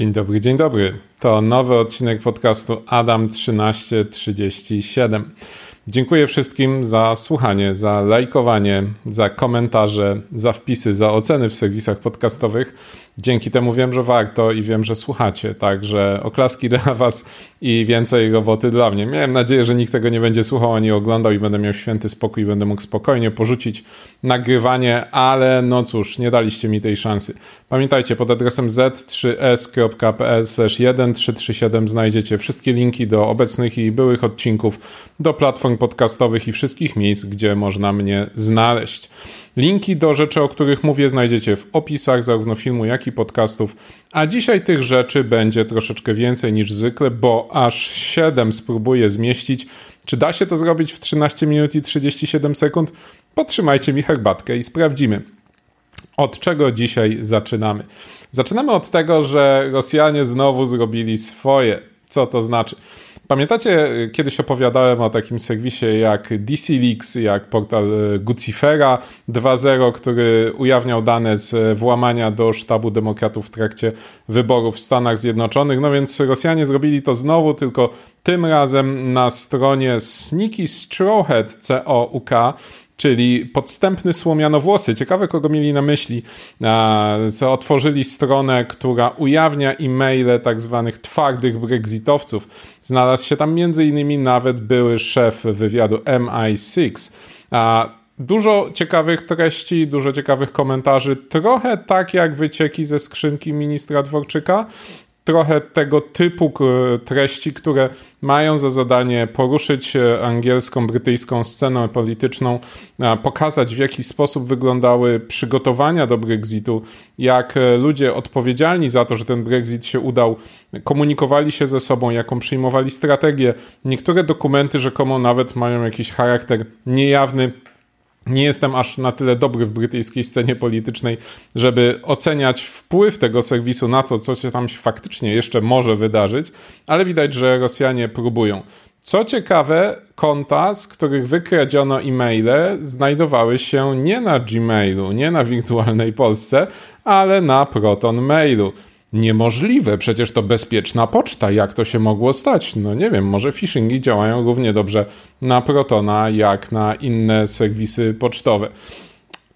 Dzień dobry, dzień dobry. To nowy odcinek podcastu Adam 1337. Dziękuję wszystkim za słuchanie, za lajkowanie, za komentarze, za wpisy, za oceny w serwisach podcastowych. Dzięki temu wiem, że warto i wiem, że słuchacie. Także oklaski dla Was i więcej roboty dla mnie. Miałem nadzieję, że nikt tego nie będzie słuchał ani oglądał i będę miał święty spokój i będę mógł spokojnie porzucić nagrywanie, ale no cóż, nie daliście mi tej szansy. Pamiętajcie, pod adresem z3s.pl/1337 znajdziecie wszystkie linki do obecnych i byłych odcinków, do platform podcastowych i wszystkich miejsc, gdzie można mnie znaleźć. Linki do rzeczy, o których mówię, znajdziecie w opisach zarówno filmu, jak i podcastów. A dzisiaj tych rzeczy będzie troszeczkę więcej niż zwykle, bo aż 7 spróbuję zmieścić. Czy da się to zrobić w 13 minut i 37 sekund? Potrzymajcie mi herbatkę i sprawdzimy. Od czego dzisiaj zaczynamy? Zaczynamy od tego, że Rosjanie znowu zrobili swoje. Co to znaczy? Pamiętacie, kiedyś opowiadałem o takim serwisie jak DC Leaks, jak portal e, Gucifera 2.0, który ujawniał dane z włamania do sztabu demokratów w trakcie wyborów w Stanach Zjednoczonych. No więc Rosjanie zrobili to znowu, tylko tym razem na stronie Sneaky Strawhead, C-O-U-K, czyli podstępny słomianowłosy. Ciekawe, kogo mieli na myśli. Otworzyli stronę, która ujawnia e-maile tak zwanych twardych brexitowców. Znalazł się tam m.in. nawet były szef wywiadu MI6. Dużo ciekawych treści, dużo ciekawych komentarzy, trochę tak jak wycieki ze skrzynki ministra Dworczyka, trochę tego typu treści, które mają za zadanie poruszyć e, angielską, brytyjską scenę polityczną, pokazać w jaki sposób wyglądały przygotowania do Brexitu, jak e, ludzie odpowiedzialni za to, że ten Brexit się udał, komunikowali się ze sobą, jaką przyjmowali strategię. Niektóre dokumenty rzekomo nawet mają jakiś charakter niejawny, nie jestem aż na tyle dobry w brytyjskiej scenie politycznej, żeby oceniać wpływ tego serwisu na to, co się tam faktycznie jeszcze może wydarzyć, ale widać, że Rosjanie próbują. Co ciekawe, konta, z których wykradziono e-maile, znajdowały się nie na Gmailu, nie na wirtualnej Polsce, ale na Proton Mailu. Niemożliwe, przecież to bezpieczna poczta. Jak to się mogło stać? No nie wiem, może phishingi działają równie dobrze na Protona jak na inne serwisy pocztowe.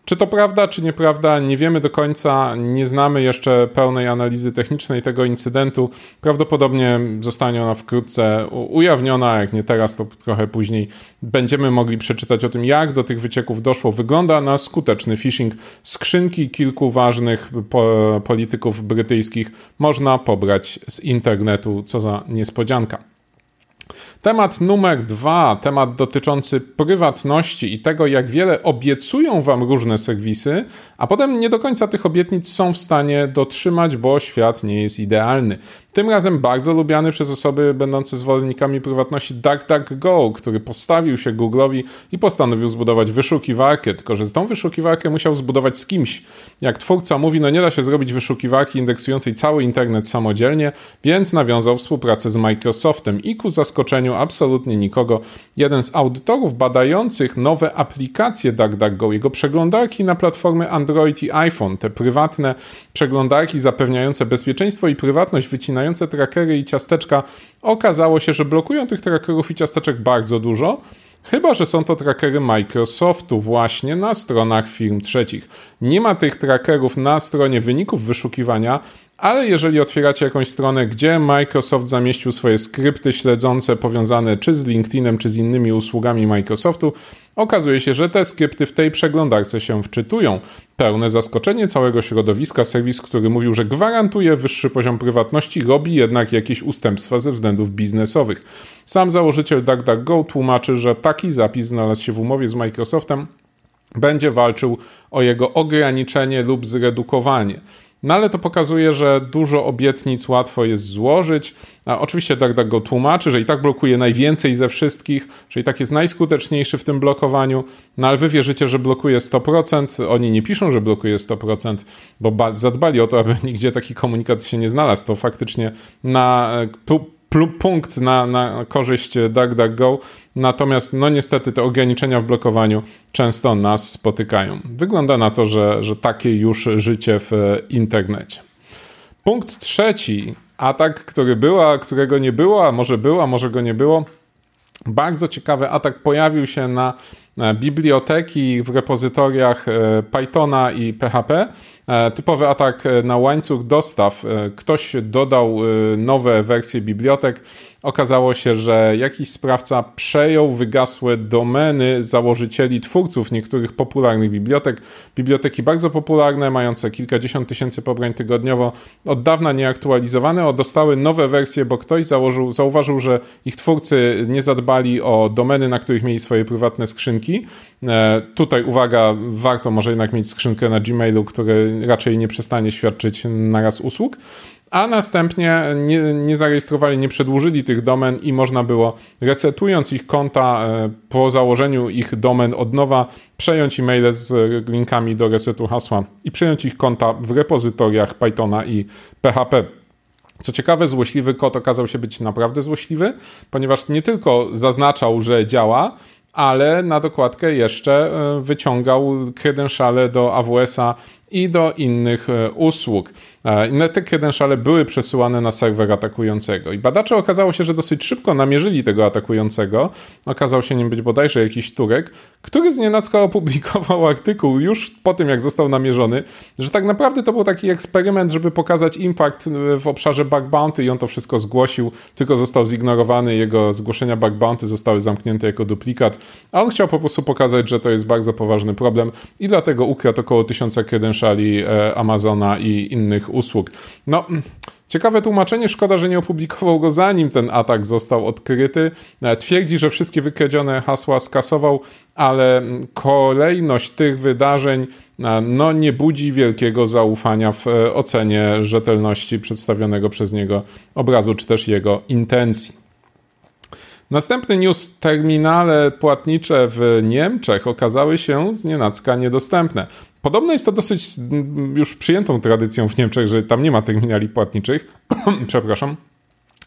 Czy to prawda, czy nieprawda, nie wiemy do końca, nie znamy jeszcze pełnej analizy technicznej tego incydentu. Prawdopodobnie zostanie ona wkrótce ujawniona, jak nie teraz, to trochę później będziemy mogli przeczytać o tym, jak do tych wycieków doszło. Wygląda na skuteczny phishing. Skrzynki kilku ważnych po polityków brytyjskich można pobrać z internetu, co za niespodzianka. Temat numer dwa, temat dotyczący prywatności i tego, jak wiele obiecują Wam różne serwisy, a potem nie do końca tych obietnic są w stanie dotrzymać, bo świat nie jest idealny. Tym razem bardzo lubiany przez osoby będące zwolennikami prywatności DuckDuckGo, który postawił się Google'owi i postanowił zbudować wyszukiwarkę, tylko że tą wyszukiwarkę musiał zbudować z kimś. Jak twórca mówi, no nie da się zrobić wyszukiwarki indeksującej cały internet samodzielnie, więc nawiązał współpracę z Microsoftem i ku zaskoczeniu absolutnie nikogo, jeden z audytorów badających nowe aplikacje DuckDuckGo, jego przeglądarki na platformy Android i iPhone, te prywatne przeglądarki zapewniające bezpieczeństwo i prywatność wycinają wspominające trackery i ciasteczka, okazało się, że blokują tych trackerów i ciasteczek bardzo dużo, Chyba, że są to trackery Microsoftu właśnie na stronach firm trzecich. Nie ma tych trackerów na stronie wyników wyszukiwania, ale jeżeli otwieracie jakąś stronę, gdzie Microsoft zamieścił swoje skrypty śledzące powiązane czy z LinkedInem, czy z innymi usługami Microsoftu, okazuje się, że te skrypty w tej przeglądarce się wczytują. Pełne zaskoczenie całego środowiska, serwis, który mówił, że gwarantuje wyższy poziom prywatności, robi jednak jakieś ustępstwa ze względów biznesowych. Sam założyciel DuckDuckGo tłumaczy, że taki zapis znalazł się w umowie z Microsoftem, będzie walczył o jego ograniczenie lub zredukowanie. No ale to pokazuje, że dużo obietnic łatwo jest złożyć. A oczywiście DuckDuckGo tłumaczy, że i tak blokuje najwięcej ze wszystkich, że i tak jest najskuteczniejszy w tym blokowaniu. No ale wy wierzycie, że blokuje 100%. Oni nie piszą, że blokuje 100%, bo zadbali o to, aby nigdzie taki komunikat się nie znalazł. To faktycznie na punkt na, na korzyść DuckDuckGo, natomiast no niestety te ograniczenia w blokowaniu często nas spotykają. Wygląda na to, że, że takie już życie w internecie. Punkt trzeci. Atak, który była, którego nie było, a może było, a może go nie było. Bardzo ciekawy atak pojawił się na e, biblioteki w repozytoriach e, Pythona i PHP. E, typowy atak na łańcuch dostaw. Ktoś dodał nowe wersje bibliotek okazało się, że jakiś sprawca przejął wygasłe domeny założycieli, twórców niektórych popularnych bibliotek. Biblioteki bardzo popularne, mające kilkadziesiąt tysięcy pobrań tygodniowo, od dawna nieaktualizowane, dostały nowe wersje, bo ktoś założył, zauważył, że ich twórcy nie zadbali o domeny, na których mieli swoje prywatne skrzynki. E, tutaj uwaga, warto może jednak mieć skrzynkę na Gmailu, który raczej nie przestanie świadczyć naraz usług a następnie nie, nie zarejestrowali, nie przedłużyli tych domen i można było resetując ich konta e, po założeniu ich domen od nowa, przejąć e-maile z linkami do resetu hasła i przejąć ich konta w repozytoriach Pythona i PHP. Co ciekawe, złośliwy kod okazał się być naprawdę złośliwy, ponieważ nie tylko zaznaczał, że działa, ale na dokładkę jeszcze e, wyciągał kredenszale do AWS-a i do innych e, usług. Te credentiale były przesyłane na serwer atakującego i badacze okazało się, że dosyć szybko namierzyli tego atakującego. Okazał się nim być bodajże jakiś Turek, który z nienacka opublikował artykuł już po tym, jak został namierzony, że tak naprawdę to był taki eksperyment, żeby pokazać impact e, w obszarze bug bounty i on to wszystko zgłosił, tylko został zignorowany, jego zgłoszenia bug bounty zostały zamknięte jako duplikat, a on chciał po prostu pokazać, że to jest bardzo poważny problem i dlatego ukradł około tysiąca credentiali E, Amazona i innych usług. No, Ciekawe tłumaczenie, szkoda, że nie opublikował go zanim ten atak został odkryty. E, twierdzi, że wszystkie wykradzione hasła skasował, ale kolejność tych wydarzeń e, no, nie budzi wielkiego zaufania w ocenie rzetelności przedstawionego przez niego obrazu, czy też jego intencji. Następny news, terminale płatnicze w Niemczech okazały się z nienacka niedostępne. Podobno jest to dosyć już przyjętą tradycją w Niemczech, że tam nie ma terminali płatniczych. Przepraszam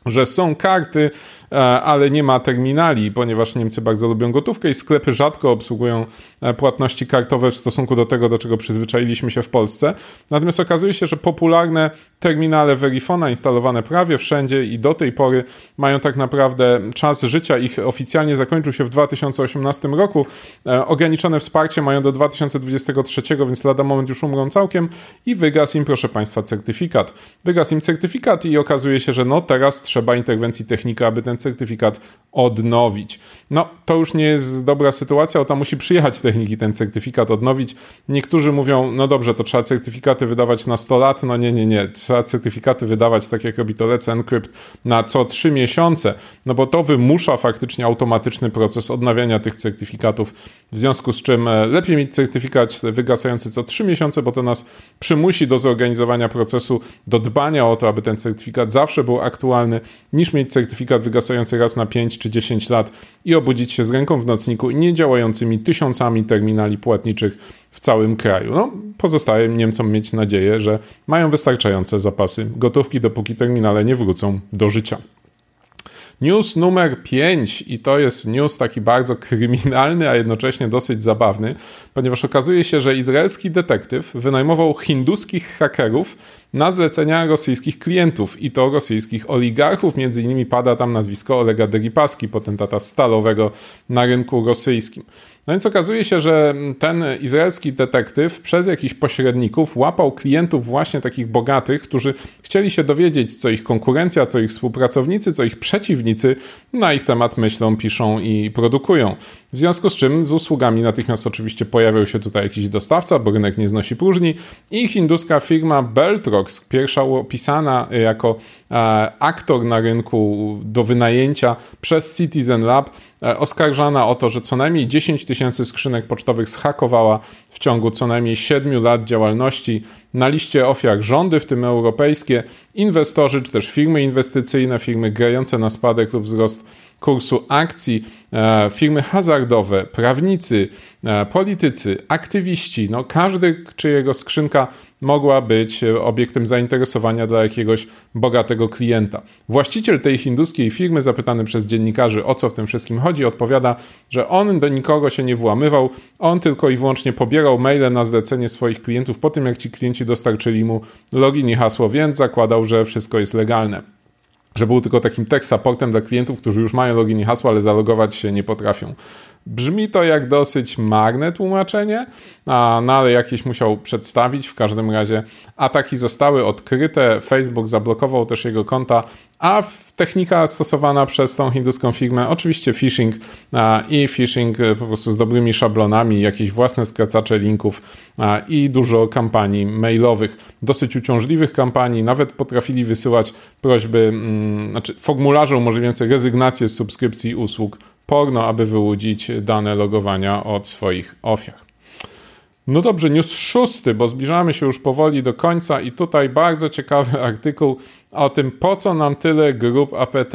że są karty, e, ale nie ma terminali, ponieważ Niemcy bardzo lubią gotówkę i sklepy rzadko obsługują e, płatności kartowe w stosunku do tego, do czego przyzwyczailiśmy się w Polsce. Natomiast okazuje się, że popularne terminale Verifona instalowane prawie wszędzie i do tej pory mają tak naprawdę czas życia ich oficjalnie zakończył się w 2018 roku. E, ograniczone wsparcie mają do 2023, więc lada moment już umrą całkiem i wygasł im, proszę Państwa, certyfikat. Wygasł im certyfikat i okazuje się, że no teraz trzeba interwencji technika, aby ten certyfikat odnowić. No, to już nie jest dobra sytuacja, bo tam musi przyjechać technik i ten certyfikat odnowić. Niektórzy mówią, no dobrze, to trzeba certyfikaty wydawać na 100 lat. No nie, nie, nie. Trzeba certyfikaty wydawać, tak jak robi to Let's Encrypt, na co 3 miesiące, no bo to wymusza faktycznie automatyczny proces odnawiania tych certyfikatów, w związku z czym e, lepiej mieć certyfikat wygasający co 3 miesiące, bo to nas przymusi do zorganizowania procesu, do dbania o to, aby ten certyfikat zawsze był aktualny, niż mieć certyfikat wygasający raz na 5 czy 10 lat i obudzić się z ręką w nocniku i niedziałającymi tysiącami terminali płatniczych w całym kraju. No, pozostaje Niemcom mieć nadzieję, że mają wystarczające zapasy gotówki, dopóki terminale nie wrócą do życia. News numer 5 i to jest news taki bardzo kryminalny, a jednocześnie dosyć zabawny, ponieważ okazuje się, że izraelski detektyw wynajmował hinduskich hakerów na zlecenia rosyjskich klientów i to rosyjskich oligarchów. Między innymi pada tam nazwisko Olega Deripaski, potentata stalowego na rynku rosyjskim. No więc okazuje się, że ten izraelski detektyw przez jakichś pośredników łapał klientów właśnie takich bogatych, którzy chcieli się dowiedzieć, co ich konkurencja, co ich współpracownicy, co ich przeciwnicy na ich temat myślą, piszą i produkują. W związku z czym z usługami natychmiast oczywiście pojawiał się tutaj jakiś dostawca, bo rynek nie znosi próżni i hinduska firma Beltrox, pierwsza opisana jako aktor na rynku do wynajęcia przez Citizen Lab, e, oskarżana o to, że co najmniej 10 tysięcy skrzynek pocztowych zhakowała w ciągu co najmniej 7 lat działalności. Na liście ofiar rządy, w tym europejskie, inwestorzy czy też firmy inwestycyjne, firmy grające na spadek lub wzrost kursu akcji, e, firmy hazardowe, prawnicy, e, politycy, aktywiści, no każdy, czyjego skrzynka mogła być obiektem zainteresowania dla jakiegoś bogatego klienta. Właściciel tej hinduskiej firmy, zapytany przez dziennikarzy o co w tym wszystkim chodzi, odpowiada, że on do nikogo się nie włamywał, on tylko i wyłącznie pobierał maile na zlecenie swoich klientów po tym, jak ci klienci dostarczyli mu login i hasło, więc zakładał, że wszystko jest legalne że był tylko takim tech supportem dla klientów, którzy już mają login i hasło, ale zalogować się nie potrafią. Brzmi to jak dosyć marne tłumaczenie, a, no ale jakieś musiał przedstawić. W każdym razie ataki zostały odkryte, Facebook zablokował też jego konta, a technika stosowana przez tą hinduską firmę, oczywiście phishing a, i phishing e, po prostu z dobrymi szablonami, jakieś własne skracacze linków a, i dużo kampanii mailowych, dosyć uciążliwych kampanii, nawet potrafili wysyłać prośby, mm, znaczy formularze umożliwiające rezygnację z subskrypcji usług porno, aby wyłudzić dane logowania od swoich ofiar. No dobrze, news szósty, bo zbliżamy się już powoli do końca i tutaj bardzo ciekawy artykuł o tym, po co nam tyle grup APT.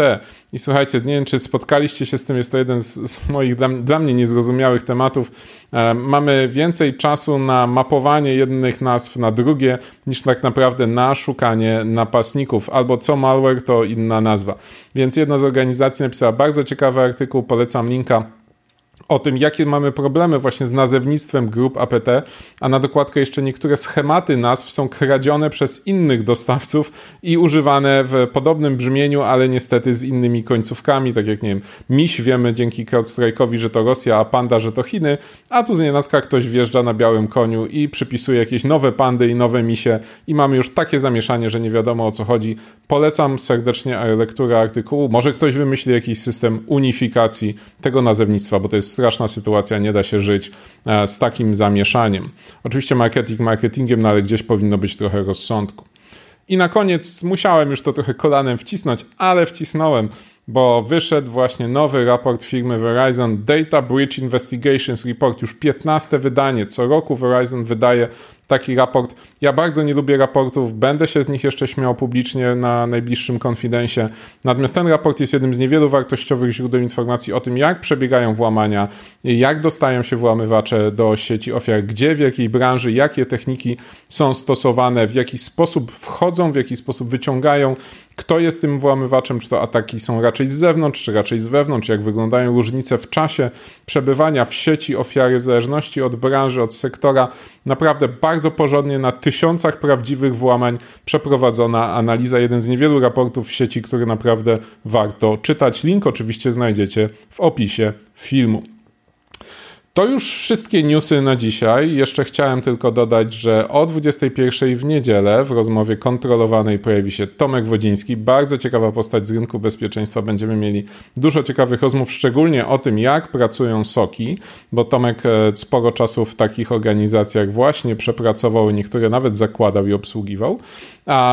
I słuchajcie, nie wiem, czy spotkaliście się z tym, jest to jeden z, z moich dla, dla, mnie niezrozumiałych tematów. E, mamy więcej czasu na mapowanie jednych nazw na drugie, niż tak naprawdę na szukanie napastników. Albo co malware, to inna nazwa. Więc jedna z organizacji napisała bardzo ciekawy artykuł, polecam linka o tym, jakie mamy problemy właśnie z nazewnictwem grup APT, a na dokładkę jeszcze niektóre schematy nazw są kradzione przez innych dostawców i używane w podobnym brzmieniu, ale niestety z innymi końcówkami, tak jak nie wiem, Miś wiemy dzięki CrowdStrike'owi, że to Rosja, a Panda, że to Chiny, a tu z nienacka ktoś wjeżdża na białym koniu i przypisuje jakieś nowe pandy i nowe misie i mamy już takie zamieszanie, że nie wiadomo o co chodzi. Polecam serdecznie lekturę artykułu. Może ktoś wymyśli jakiś system unifikacji tego nazewnictwa, bo to jest straszna sytuacja, nie da się żyć e, z takim zamieszaniem. Oczywiście marketing marketingiem, no ale gdzieś powinno być trochę rozsądku. I na koniec musiałem już to trochę kolanem wcisnąć, ale wcisnąłem, bo wyszedł właśnie nowy raport firmy Verizon Data Breach Investigations Report, już 15 wydanie. Co roku Verizon wydaje taki raport. Ja bardzo nie lubię raportów, będę się z nich jeszcze śmiał publicznie na najbliższym konfidencie. Natomiast ten raport jest jednym z niewielu wartościowych źródeł informacji o tym, jak przebiegają włamania, jak dostają się włamywacze do sieci ofiar, gdzie, w jakiej branży, jakie techniki są stosowane, w jaki sposób wchodzą, w jaki sposób wyciągają, kto jest tym włamywaczem, czy to ataki są raczej z zewnątrz, czy raczej z wewnątrz, jak wyglądają różnice w czasie przebywania w sieci ofiary w zależności od branży, od sektora. Naprawdę bardzo porządnie na tysiącach prawdziwych włamań przeprowadzona analiza. Jeden z niewielu raportów w sieci, który naprawdę warto czytać. Link oczywiście znajdziecie w opisie filmu. To już wszystkie newsy na dzisiaj. Jeszcze chciałem tylko dodać, że o 21 w niedzielę w rozmowie kontrolowanej pojawi się Tomek Wodziński. Bardzo ciekawa postać z rynku bezpieczeństwa. Będziemy mieli dużo ciekawych rozmów, szczególnie o tym, jak pracują soki, bo Tomek e, sporo czasu w takich organizacjach właśnie przepracował, niektóre nawet zakładał i obsługiwał.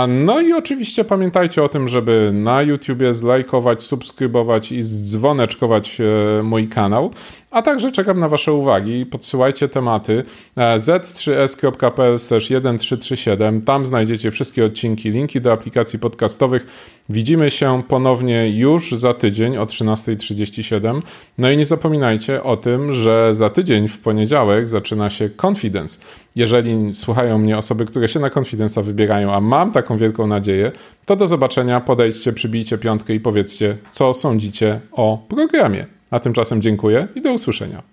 No i oczywiście pamiętajcie o tym, żeby na YouTubie zlajkować, subskrybować i dzwoneczkować e, mój kanał. A także czekam na Wasze uwagi. Podsyłajcie tematy e, z3s.pl/1337. Tam znajdziecie wszystkie odcinki, linki do aplikacji podcastowych. Widzimy się ponownie już za tydzień o 13.37. No i nie zapominajcie o tym, że za tydzień w poniedziałek zaczyna się Confidence. Jeżeli słuchają mnie osoby, które się na Confidence'a wybierają, a mam taką wielką nadzieję, to do zobaczenia, podejdźcie, przybijcie piątkę i powiedzcie, co sądzicie o programie. A tymczasem dziękuję i do usłyszenia.